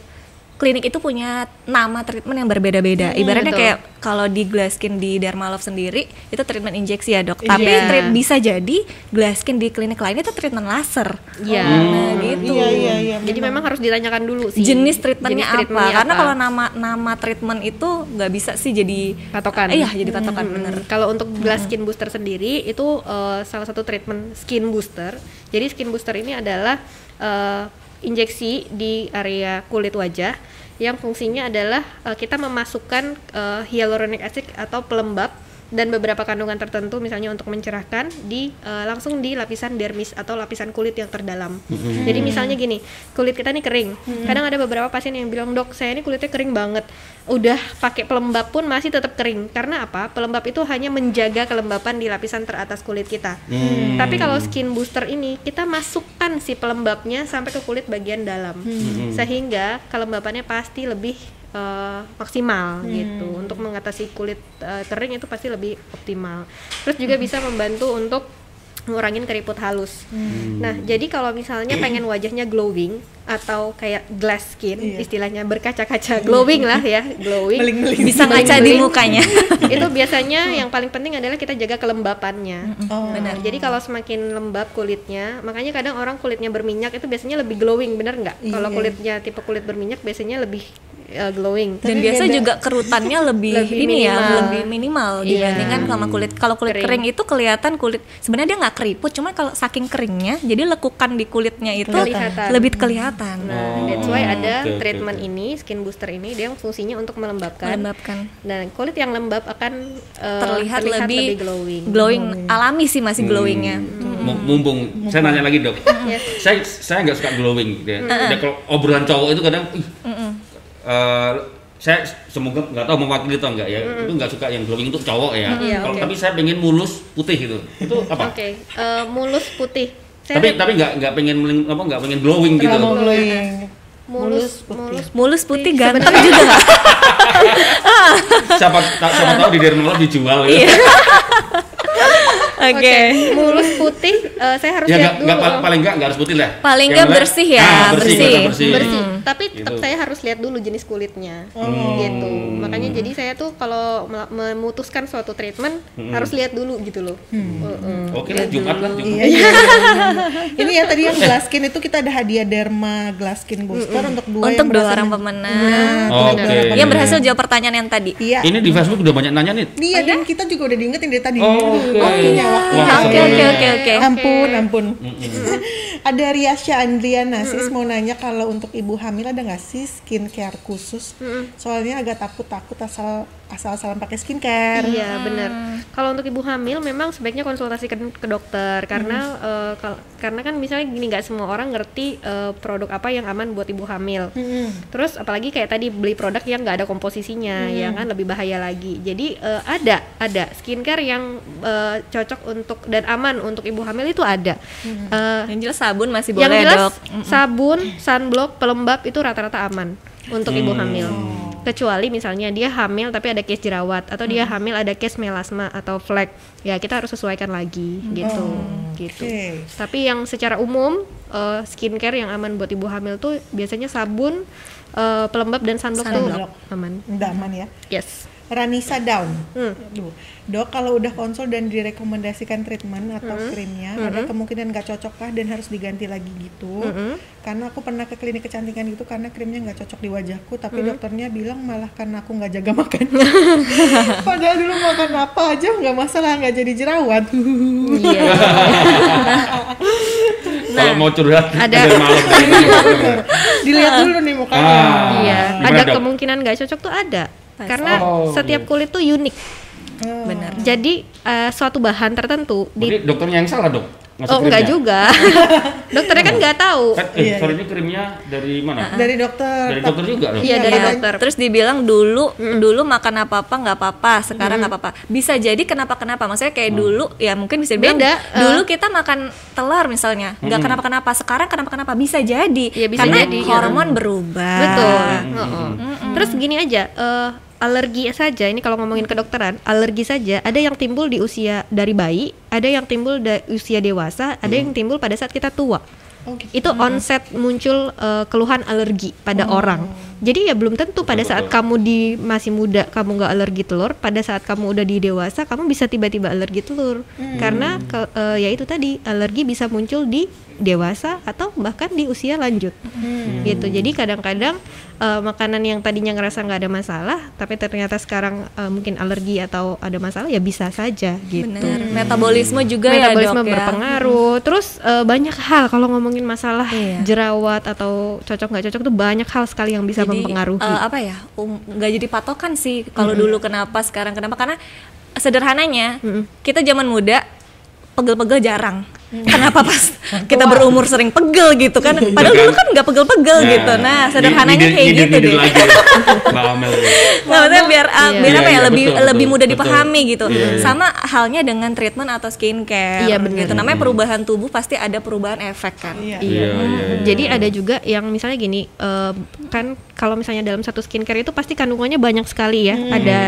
klinik itu punya nama treatment yang berbeda-beda. Ibaratnya betul. kayak kalau di Glasskin di Dermalove sendiri itu treatment injeksi ya dok. Tapi Iya. tri- bisa jadi Glasskin di klinik lain itu treatment laser. Iya. Nah gitu. Iya iya iya. jadi memang harus ditanyakan dulu sih Jenis treatmentnya Jenis apa? treatmentnya Karena apa. kalau nama nama treatment itu nggak bisa sih jadi Patokan. Iya jadi patokan bener. Hmm, Kalau untuk glass skin booster sendiri itu eh, salah satu treatment skin booster. Jadi skin booster ini adalah eh, injeksi di area kulit wajah yang fungsinya adalah eh, kita memasukkan eh, hyaluronic acid atau pelembab dan beberapa kandungan tertentu misalnya untuk mencerahkan di eh, langsung di lapisan dermis atau lapisan kulit yang terdalam. Jadi misalnya gini, kulit kita nih kering. Kadang ada beberapa pasien yang bilang, "Dok, saya ini kulitnya kering banget." Udah pakai pelembab pun masih tetap kering. Karena apa? Pelembab itu hanya menjaga kelembapan di lapisan teratas kulit kita. Hmm. Tapi kalau skin booster ini kita masukkan si pelembabnya sampai ke kulit bagian dalam. Sehingga kelembapannya pasti lebih eh, maksimal gitu. Untuk mengatasi kulit eh, kering itu pasti lebih optimal. Terus juga bisa membantu untuk ngurangin keriput halus. Nah, jadi kalau misalnya pengen wajahnya glowing atau kayak glass skin, Iya. istilahnya berkaca-kaca glowing lah ya, glowing. Beling-beling. Bisa ngaca di mukanya. itu biasanya yang paling penting adalah kita jaga kelembapannya. Oh. Benar. Jadi kalau semakin lembab kulitnya, makanya kadang orang kulitnya berminyak itu biasanya lebih glowing, bener nggak? Iya. Kalau kulitnya tipe kulit berminyak biasanya lebih uh, glowing. dan Tapi biasa beda. juga kerutannya lebih, Lebih ini ya minimal. lebih minimal Iya. dibandingkan sama kulit kalau kulit Kering. kering. itu kelihatan kulit sebenarnya dia nggak keriput cuma kalau saking keringnya jadi lekukan di kulitnya itu Kelihatan. lebih kelihatan Nah, that's why ada oke, treatment oke. ini, skin booster ini dia yang fungsinya untuk melembabkan. melembabkan Dan kulit yang lembab akan uh, terlihat, lebih, glowing. glowing alami sih masih glowingnya M- mumpung saya nanya lagi dok Yes. saya saya nggak suka glowing gitu ya. Dan kalau obrolan cowok itu kadang ih, eh, saya semoga nggak tahu mewakili atau enggak ya itu nggak suka yang glowing itu cowok ya Iya, kalau oke. tapi saya pengen mulus putih gitu itu apa Oke, uh, mulus putih. Saya tapi tapi nggak nggak pengen apa nggak pengen glowing gitu glowing. mulus putih. mulus mulus putih ganteng juga nggak? siapa siapa tahu di Dermalab dijual gitu. oke mulus putih uh, saya harus ya lihat nggak dulu. pal- paling nggak nggak harus putih lah Paling Yang nggak penting- bersih ya, Ah, bersih bersih. bersih, bersih tapi tetap Gitu. saya harus lihat dulu jenis kulitnya Oh. gitu makanya jadi saya tuh kalau memutuskan suatu treatment harus lihat dulu gitu loh Heeh. oke lah Jumat lah Jumat Iya, iya. Ini ya tadi yang glass skin itu kita ada hadiah derma glass skin booster untuk dua untuk yang dua berhasil orang men- pemenang Oke. benar. yang berhasil jawab pertanyaan yang tadi Iya. ini di Facebook udah banyak nanya nih Iya dan kita juga udah diingetin dari tadi. Oh, oke. Oh iya, oke oke oke oke. Ampun, ampun. ada Riasya Andriana sis mau nanya kalau untuk ibu hamil ada nggak sih skincare khusus? Soalnya agak takut-takut asal asal-asalan pakai skincare. Iya benar. Kalau untuk ibu hamil memang sebaiknya konsultasi ke, ke dokter karena eh, kal- karena kan misalnya gini nggak semua orang ngerti eh, produk apa yang aman buat ibu hamil. Mm-mm. Terus apalagi kayak tadi beli produk yang nggak ada komposisinya, ya kan lebih bahaya lagi. Jadi eh, ada ada skincare yang eh, cocok untuk dan aman untuk ibu hamil itu ada. Eh, yang jelas sabun masih yang boleh jelas dok sabun, sunblock, pelembab itu rata-rata aman untuk ibu Hmm. hamil. Kecuali misalnya dia hamil tapi ada case jerawat atau dia Hmm. hamil ada case melasma atau flek, ya kita harus sesuaikan lagi gitu, gitu. Oke. Tapi yang secara umum eh, skincare yang aman buat ibu hamil tuh biasanya sabun, eh, pelembab dan sunblock, Sunblock. tuh aman. Udah aman ya. Yes. Ranisa Down. Hmm. Dok, kalau udah konsul dan direkomendasikan treatment atau Hmm. krimnya, ada kemungkinan nggak cocok kah dan harus diganti lagi gitu? Hmm. Karena aku pernah ke klinik kecantikan gitu karena krimnya nggak cocok di wajahku, tapi Hmm. dokternya bilang malah karena aku nggak jaga makan. Padahal dulu makan apa aja nggak masalah, nggak jadi jerawat. Iya. kalau mau curhat ada- ada malam Dilihat dulu nih mukanya. Ah. Iya, ada Dok? kemungkinan nggak cocok tuh ada. Pasti. Karena Oh, setiap iya. kulit tuh unik. Oh. benar Jadi eh, suatu bahan tertentu di Berarti dokternya yang salah dok Ngasih Oh enggak krimnya? juga. Dokternya kan nggak tahu. kan eh, Iya, sorry ini krimnya dari mana Dari dokter. dari dokter juga dok Iya, dari Iya, dokter. Terus dibilang dulu dulu makan apa apa nggak apa-apa, sekarang nggak apa-apa. Bisa jadi kenapa kenapa? Maksudnya kayak dulu ya mungkin bisa dibilang Beda, eh. dulu kita makan telur misalnya nggak Mm-mm. kenapa kenapa, sekarang kenapa kenapa bisa jadi. Iya, bisa Karena jadi, hormon berubah. Betul. Hmm. Heeh. Terus gini aja, eh, alergi saja ini kalau ngomongin kedokteran, alergi saja ada yang timbul di usia dari bayi, ada yang timbul di usia dewasa, ada yang timbul pada saat kita tua. Oh, gitu. Itu onset muncul eh, keluhan alergi pada orang. Jadi ya belum tentu pada Betul, saat betul. kamu di masih muda kamu nggak alergi telur, pada saat kamu udah di dewasa kamu bisa tiba-tiba alergi telur. Karena ke, eh, ya itu tadi alergi bisa muncul di dewasa atau bahkan di usia lanjut. Gitu. Jadi kadang-kadang eh, makanan yang tadinya ngerasa nggak ada masalah, tapi ternyata sekarang eh, mungkin alergi atau ada masalah ya bisa saja gitu. Benar. Metabolisme juga Metabolisme ya, Dok, ya. berpengaruh. Terus eh, banyak hal kalau ngomongin masalah Iya. jerawat atau cocok nggak cocok tuh banyak hal sekali yang bisa Jadi, mempengaruhi. eh, apa ya? um, nggak jadi patokan sih kalau dulu kenapa, sekarang kenapa? Karena sederhananya kita zaman muda pegel-pegel jarang. Kenapa pas kita berumur sering pegel gitu kan? Padahal dulu kan nggak pegel-pegel gitu. Nah, sederhananya kayak gitu deh. lagi, Mbak Amel Nah, maksudnya biar uh, Iya. biar apa Iya, ya iya, lebih betul, lebih betul, mudah betul. dipahami gitu. Iya, iya. Sama halnya dengan treatment atau skincare. Iya, benar. Gitu. Namanya perubahan tubuh pasti ada perubahan efek kan. Iya. Iya, iya, iya. Jadi ada juga yang misalnya gini, eh, kan kalau misalnya dalam satu skincare itu pasti kandungannya banyak sekali ya. Ada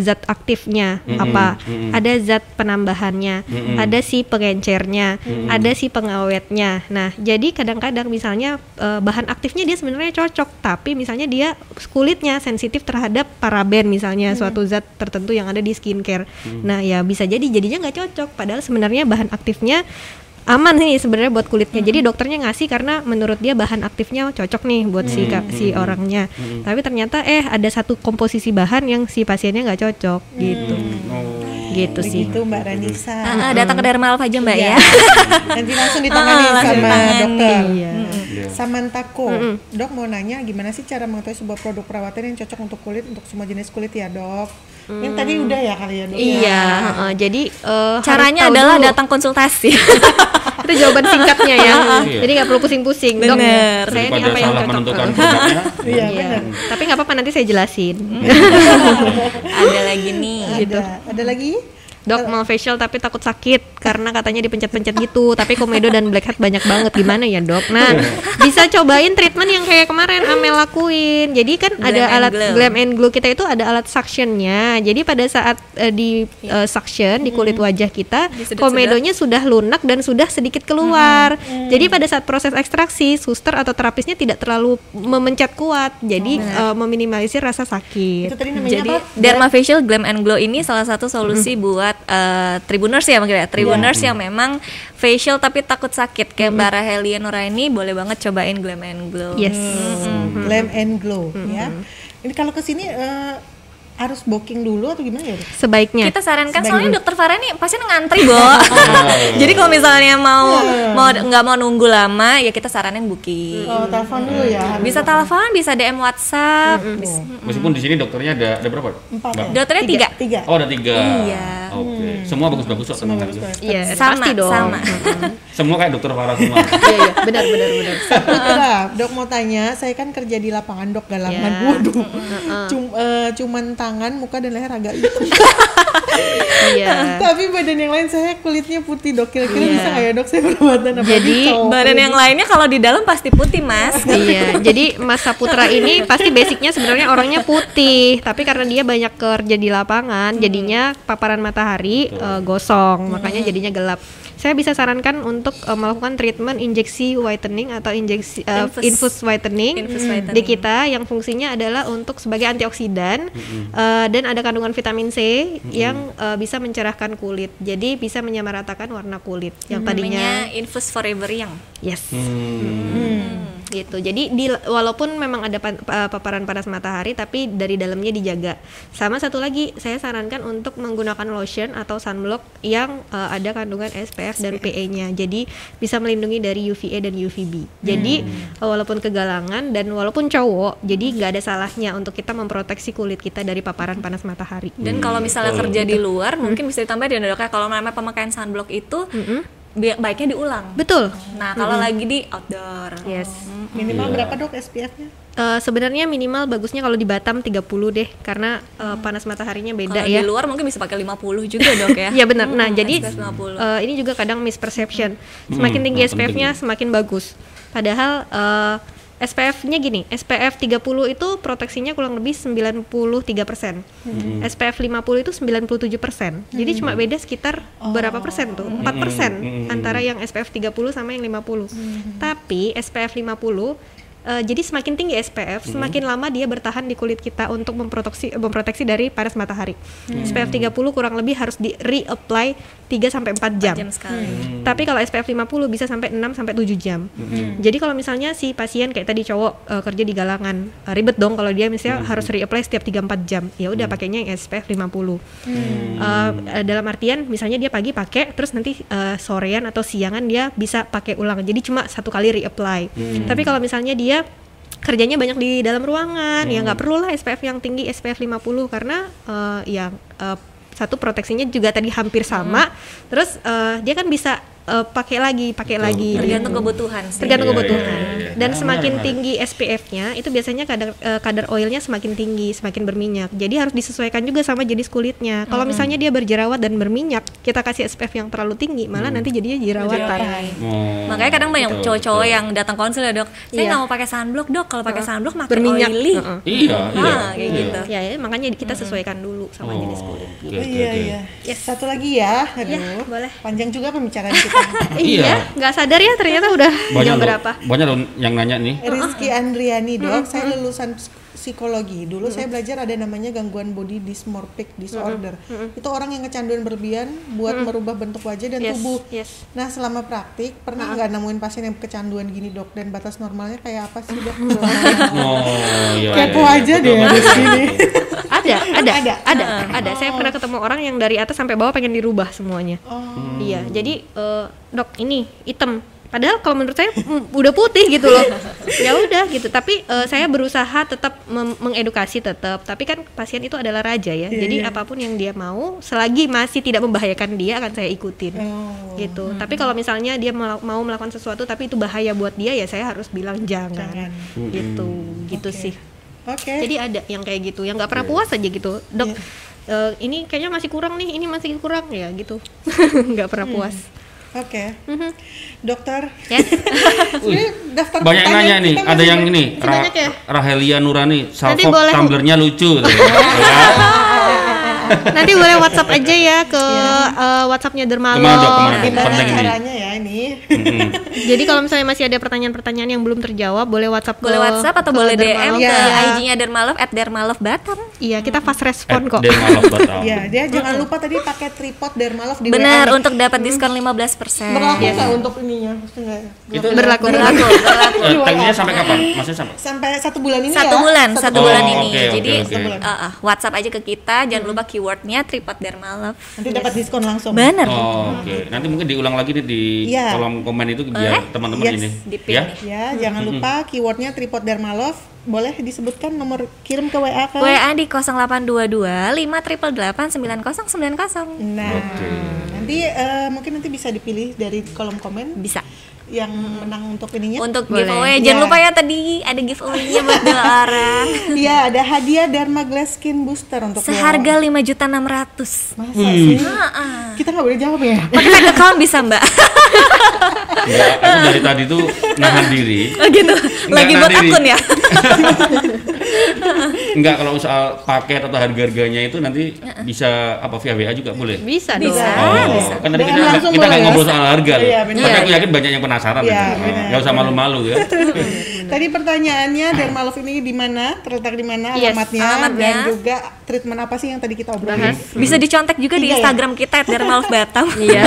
zat aktifnya Mm-mm, apa, mm-mm. ada zat penambahannya, Mm-mm. ada si pengencernya, ada si pengawetnya. Nah, jadi kadang-kadang misalnya eh, bahan aktifnya dia sebenarnya cocok, tapi misalnya dia kulitnya sensitif terhadap paraben misalnya suatu zat tertentu yang ada di skincare. Nah, ya bisa jadi jadinya nggak cocok. Padahal sebenarnya bahan aktifnya aman nih sebenarnya buat kulitnya. Jadi dokternya ngasih karena menurut dia bahan aktifnya cocok nih buat si ka- si orangnya. Tapi ternyata eh ada satu komposisi bahan yang si pasiennya nggak cocok gitu. Oh. Gitu sih. Begitu Mbak Ranisa. Ah, ah, datang ke Dharma Alpha aja mbak Iya. ya. Nanti langsung ditangani Ah, langsung sama ditangani. dokter. Iya. Iya. Samantako, dok mau nanya gimana sih cara mengetahui sebuah produk perawatan yang cocok untuk kulit untuk semua jenis kulit ya dok? Ini tadi udah ya kali ya dok? Iya, heeh. jadi eh, harus Caranya adalah dulu. datang konsultasi. itu jawaban singkatnya ya. Iya. Jadi nggak perlu pusing-pusing. Dok, Bener. saya ini Daripada apa yang salah cocok. menentukan produknya. Iya Iya. benar. Tapi nggak apa-apa nanti saya jelasin. Ada lagi nih. Gitu. Ada, ada lagi? Dok mau facial tapi takut sakit karena katanya dipencet-pencet gitu. Tapi komedo dan blackhead banyak banget. Gimana ya dok? Nah bisa cobain treatment yang kayak kemarin Amel lakuin. Jadi kan Glam ada alat glow. glam and glow kita itu ada alat suctionnya. Jadi pada saat eh, di eh, suction di kulit wajah kita, komedonya sudah lunak dan sudah sedikit keluar. Jadi pada saat proses ekstraksi, suster atau terapisnya tidak terlalu memencet kuat. Jadi eh, meminimalisir rasa sakit. Itu tadi namanya Jadi apa? Derma Facial Glam and Glow ini salah satu solusi buat eh, tribuners ya mungkin ya. Tribuners yang memang facial tapi takut sakit kayak Mbak Rahelia Nuraini boleh banget cobain Glam and Glow. Yes. Glam and glow ya. Ini kalau ke sini eh, harus booking dulu atau gimana ya? Sebaiknya. Kita sarankan Sebaiknya. soalnya dokter Farah nih pasien ngantri, Bo. Jadi kalau misalnya mau mau nggak mau nunggu lama ya kita saranin booking. Oh, telepon dulu ya. Bisa telepon. telepon, bisa DM WhatsApp. bisa- Meskipun di sini dokternya ada ada berapa? Empat Mbak? ya? Dokternya tiga. Tiga. Oh ada tiga. Iya. Oke. Semua bagus-bagus kok Semua bagus. Iya, Sama, pasti dong. sama. Semua kayak dokter Farah semua. Iya, iya, benar benar benar. Putra, dok mau tanya, saya kan kerja di lapangan dok galangan, Ya. waduh, Cum, eh, cuman tangan, muka dan leher agak hitam. Iya. Tapi badan yang lain saya kulitnya putih dok, kira-kira Iya. bisa nggak ya dok saya perawatan apa? Jadi, Badan yang lainnya kalau di dalam pasti putih, Mas. iya, jadi Mas Saputra ini pasti basicnya sebenarnya orangnya putih, tapi karena dia banyak kerja di lapangan, jadinya paparan matahari eh, gosong, makanya jadinya gelap. Saya bisa sarankan untuk eh, melakukan treatment injeksi whitening atau injeksi eh, Infus. infus whitening, Infus di whitening. kita yang fungsinya adalah untuk sebagai antioksidan eh, dan ada kandungan vitamin C yang eh, bisa mencerahkan kulit. Jadi bisa menyamaratakan warna kulit yang tadinya Namanya Infus Forever Young. yes Hmm. Gitu. Jadi di walaupun memang ada pa- pa- paparan panas matahari tapi dari dalamnya dijaga. Sama satu lagi saya sarankan untuk menggunakan lotion atau sunblock yang eh, ada kandungan SPF dan PA-nya jadi bisa melindungi dari UVA dan UVB jadi eh, walaupun kegalangan dan walaupun cowok jadi nggak ada salahnya untuk kita memproteksi kulit kita dari paparan panas matahari. Dan kalau misalnya betul. kerja di luar, mungkin bisa ditambah di dok kalau namanya pemakaian sunblock itu bi- baiknya diulang. betul Nah, kalau lagi di outdoor. yes Minimal Iya. berapa dok SPF-nya? Eh, sebenarnya minimal bagusnya kalau di Batam 30 deh karena eh, panas mataharinya beda Kalau ya di luar mungkin bisa pakai 50 juga, Dok ya. Iya benar. Nah, jadi SPF 50. eh, ini juga kadang misperception. Semakin Hmm, tinggi nah, SPF-nya semakin bagus. Padahal eh, SPF-nya gini, SPF 30 itu proteksinya kurang lebih 93%. SPF 50 itu 97%. Jadi cuma beda sekitar berapa persen tuh? 4% antara yang SPF 30 sama yang 50. Tapi SPF 50 Eh, jadi semakin tinggi SPF, semakin lama dia bertahan di kulit kita untuk memproteksi memproteksi dari panas matahari. SPF 30 kurang lebih harus di reapply 3 sampai 4 jam. jam sekali. Tapi kalau SPF 50 bisa sampai 6 sampai 7 jam. Jadi kalau misalnya si pasien kayak tadi cowok eh, kerja di galangan, eh, ribet dong kalau dia misalnya harus reapply setiap 3 4 jam. Ya udah pakainya yang SPF 50. Eh, eh, dalam artian misalnya dia pagi pakai terus nanti eh, sorean atau siangan dia bisa pakai ulang. Jadi cuma satu kali reapply. Tapi kalau misalnya dia kerjanya banyak di dalam ruangan. Ya nggak perlu lah SPF yang tinggi SPF 50 karena eh, ya eh, satu proteksinya juga tadi hampir sama. Terus eh, dia kan bisa eh, pakai lagi pakai Betul. lagi Tergantung gitu. kebutuhan sih. tergantung Iya, kebutuhan iya, iya. dan Nah, semakin tinggi SPF-nya itu biasanya kadar eh, kadar oilnya semakin tinggi semakin berminyak jadi harus disesuaikan juga sama jenis kulitnya kalau misalnya dia berjerawat dan berminyak kita kasih SPF yang terlalu tinggi malah nanti jadinya jerawatan Oh, Makanya kadang banyak betul, cowok-cowok betul. yang datang konsul ya dok. Saya Iya. nggak mau pakai sunblock dok. Kalau pakai sunblock makin Berminyak. oily. Heeh. Iya, iya. Ah, kayak iya. gitu. ya, ya makanya kita sesuaikan dulu sama jenis Oh, kulit oke, Oh, iya oke. iya. Satu lagi ya, aduh. Ya, boleh. Panjang juga pembicaraan kita. Iya. Iya, nggak sadar ya ternyata udah Banyak jam berapa. banyak yang nanya nih. Rizky Andriani dok, saya lulusan psikologi. Dulu saya belajar ada namanya gangguan body dysmorphic disorder. Itu orang yang kecanduan berlebihan buat merubah bentuk wajah dan Yes, tubuh. yes. Nah, selama praktik pernah nggak nemuin pasien yang kecanduan gini, Dok? Dan batas normalnya kayak apa sih, Dok? Oh, iya. Kepo iya, aja betul deh habis gini. ada ada Ada? ada ada saya pernah ketemu orang yang dari atas sampai bawah pengen dirubah semuanya Oh. iya jadi eh, dok ini hitam padahal kalau menurut saya udah putih gitu loh ya udah gitu tapi eh, saya berusaha tetap mengedukasi tetap tapi kan pasien itu adalah raja ya Iya, jadi iya. apa pun yang dia mau selagi masih tidak membahayakan dia akan saya ikutin Oh. gitu tapi kalau misalnya dia mau melakukan sesuatu tapi itu bahaya buat dia ya saya harus bilang jangan, Jangan. gitu gitu Oke. sih Oke. jadi ada yang kayak gitu, yang nggak pernah puas aja gitu, dok. Iya. eh, ini kayaknya masih kurang nih, ini masih kurang ya gitu, nggak pernah Hmm. puas. Oke. Mhm. Dokter, Yes. ini daftar Banyak yang nanya nih, ada yang ini, Ra- ya? Rahelia Nurani, salvo boleh- tumblernya lucu. Nanti boleh WhatsApp aja ya ke eh, WhatsAppnya Dermalo. Ke mana, Dok? Ke mana, Dok? Gimana caranya ya ini? Mm-mm. Jadi kalau misalnya masih ada pertanyaan-pertanyaan yang belum terjawab, boleh WhatsApp ke boleh WhatsApp atau ke boleh Dermalo. DM Iya. ke IG-nya Dermalove at Dermalove Batam. Iya, kita fast respon kok. Dia malah batal. Ya, dia jangan lupa tadi pakai tripod Dermalove di Benar WA. untuk dapat diskon 15%. Berlaku nggak untuk ininya? Ya? Itu Berlaku. Berlaku, berlaku. eh, tagnya sampai kapan? Maksudnya sampai? Sampai satu bulan ini satu ya? bulan satu bulan. bulan Oh, ini oke, jadi uh, uh, WhatsApp aja ke kita jangan lupa keywordnya tripod dermalove Nanti dapat diskon langsung. bener Oh, oke. Nanti mungkin diulang lagi nih di Iya. kolom komen itu biar teman-teman Yes. ini. Dipin Ya. nih. Ya, jangan lupa keywordnya tripod Dermalove. Boleh disebutkan nomor kirim ke WA ke? WA di 0822 588 9090 Nah, Oke. nanti eh, mungkin nanti bisa dipilih dari kolom komen bisa yang menang untuk ininya. untuk Boleh. giveaway Iya. jangan lupa ya tadi ada giveaway-nya buat dua orang Iya, ada hadiah Derma Glass Skin Booster untuk seharga. 5 juta 600 Masa sih? Heeh. Kita nggak boleh jawab ya? pakai bank account bisa mbak Enggak, aku dari tadi tuh nahan diri. oh gitu lagi Nggak buat nadiri. akun ya Enggak kalau soal paket atau harga-harganya itu nanti bisa apa via WA juga boleh. Bisa, Bisa. dong. Oh, bisa. kan tadi kita kita nggak ya? ngobrol soal harga loh. Iya. Tapi Iya. aku yakin banyak yang penasaran Iya, itu. benar. Nggak usah malu-malu ya. Tadi pertanyaannya Dermalove ini di mana? Terletak di mana Yes, alamatnya, alamatnya. dan juga treatment apa sih yang tadi kita obrolin? Bahas. bisa dicontek juga di Tiga ya? Instagram kita at Dermalove Batam Iya.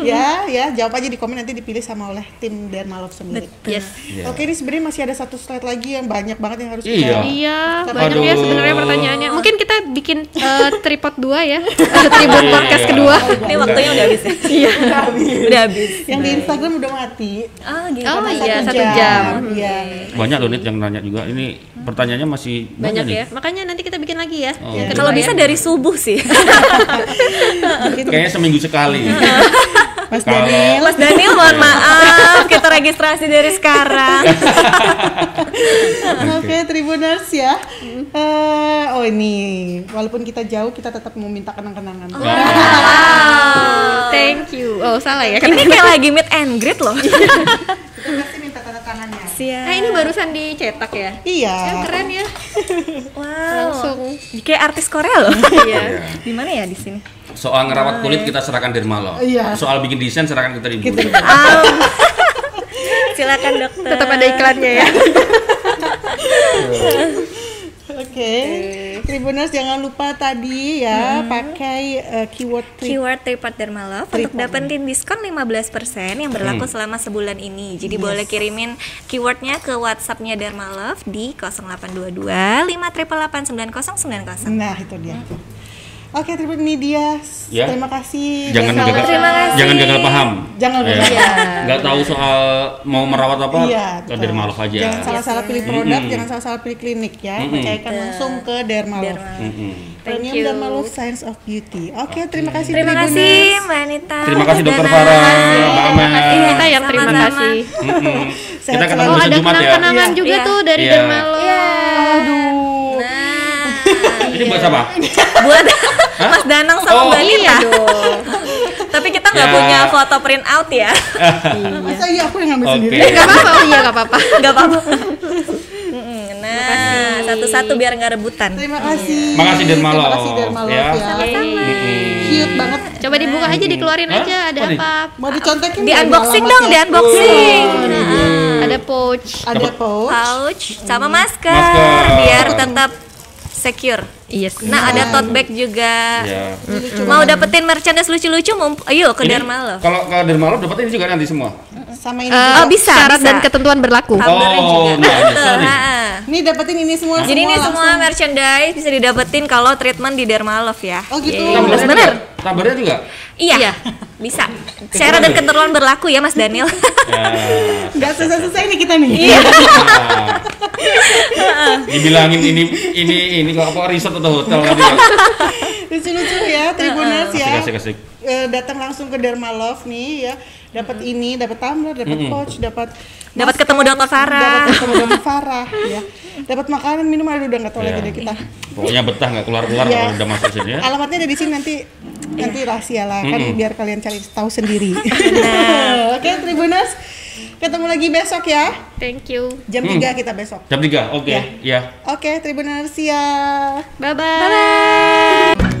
ya, ya, jawab aja di komen nanti dipilih sama oleh tim Dermalove sendiri. Yes. Iya. Oke, ini sebenarnya masih ada satu slide lagi yang banyak banget yang harus Iya. kita Iya, banyak ya sebenarnya pertanyaannya. Mungkin kita bikin eh, tripod dua ya, tripod Iya. podcast kedua. ini waktunya udah habis ya Iya. udah habis yang di Instagram udah mati. oh gitu Oh Karena iya, satu jam. Iya. Banyak loh Nit yang nanya juga. Ini pertanyaannya masih Banyak nih. ya. Makanya nanti kita bikin lagi ya. Oh. yang kalau bisa ya. dari subuh sih Kayaknya seminggu sekali. Mas Kalau- Daniel. Mas Daniel mohon maaf kita registrasi dari sekarang Oke, Tribuners ya. Eh, oh ini, walaupun kita jauh, kita tetap mau minta kenang-kenangan. Thank you. Oh, salah ya. ini kayak lagi meet and greet loh Kita pasti minta tanda tangannya. Siap Eh, ini barusan dicetak ya. Iya. Kan keren ya. wow Langsung. kayak artis Korea loh Iya. di mana ya di sini Soal ngerawat kulit kita serahkan Dermalo. Iya. Soal bikin desain serahkan kita di Gitu. silakan dokter Tetap ada iklannya ya. Oke. Tribuners jangan lupa tadi ya pakai eh, keyword tri- keyword tripod dermalove untuk dapetin diskon 15% yang berlaku selama sebulan ini. Jadi boleh kirimin keywordnya ke WhatsAppnya Dermalove di 0822 588 9090. Nah, itu dia. Oke, Tribun ini dia. Ya. Terima kasih. Jangan gagal, Terima kasih. jangan gagal paham. Jangan Ya. gagal paham. Nggak tahu soal mau merawat apa, Iya, ke betul. Dermalo aja. Jangan salah-salah pilih produk, Mm-mm. jangan salah-salah pilih klinik ya. Mm-mm. Percayakan langsung ke Dermalove. Mm-mm. Premium you. Dermalove Science of Beauty. Oke, terima kasih Terima Tribuners. kasih Mbak Anita. Terima kasih Dokter Farah, Mbak Mbak Amel. Kita yang terima kasih. Kita ketemu besok ada Jumat ya. kenang-kenangan Iya. juga Iya. tuh dari Iya. Dermalo. Aduh. Ini buat siapa? buat Mas Danang sama Oh. Mbak Anita. Iya. Tapi kita nggak Ya. punya foto print out ya. Masa iya aku yang ngambil Oke. sendiri? Gak apa-apa, oh iya gak apa-apa. Nggak apa-apa. Nah, satu-satu biar nggak rebutan. Terima kasih. Makasih Dermalove. Terima kasih Dermalove Ya. ya. Mm-mm. Cute banget. Coba dibuka aja, dikeluarin aja ada Apa. Mau dicontekin Di unboxing dong, di unboxing. Ada ada pouch. ada pouch. pouch sama masker, Masker. biar tetap secure. Yes. Nah, ada tote bag juga. Ya. Mau dapetin merchandise lucu-lucu, mau ayo ke Ini Love. Kalau ke dapat ini juga nanti semua. Sama ini Eh, juga. Oh, bisa, Syarat bisa. dan ketentuan berlaku. Tumblernya Oh, juga. nah, ini, Betul, ha-ha. Ini dapetin ini semua. Jadi ini semua langsung. merchandise bisa didapetin kalau treatment di Dharma Love ya. Oh, gitu. Tumblernya bener. juga? Tumblernya juga? Iya, Iya. bisa. Syarat dan ketentuan berlaku ya Mas Daniel. Ya. Nggak selesai-selesai nih kita nih. Iya. Nah. Dibilangin ini ini ini kok apa resort atau hotel tadi ya? Lucu-lucu ya, Tribuners ya. Asik asik asik. Eh, datang langsung ke Dharma Love nih ya. Dapat ini, dapat tumbler, dapat pouch, dapat Dapat ketemu Dokter Farah. dapat ketemu Dokter Farah ya. Dapat makanan, minuman aduh udah nggak tahu Ya. lagi deh kita. Pokoknya betah nggak keluar-keluar Iya. kalau udah masuk sini ya. Alamatnya ada di sini nanti nanti rahasia lah kan Mm-mm. biar kalian cari tahu sendiri. Oke, Tribuners. Ketemu lagi besok ya. Thank you. Jam Hmm. 3 kita besok. Jam 3, oke, Ya. ya. Oke, Tribuners ya. Bye bye.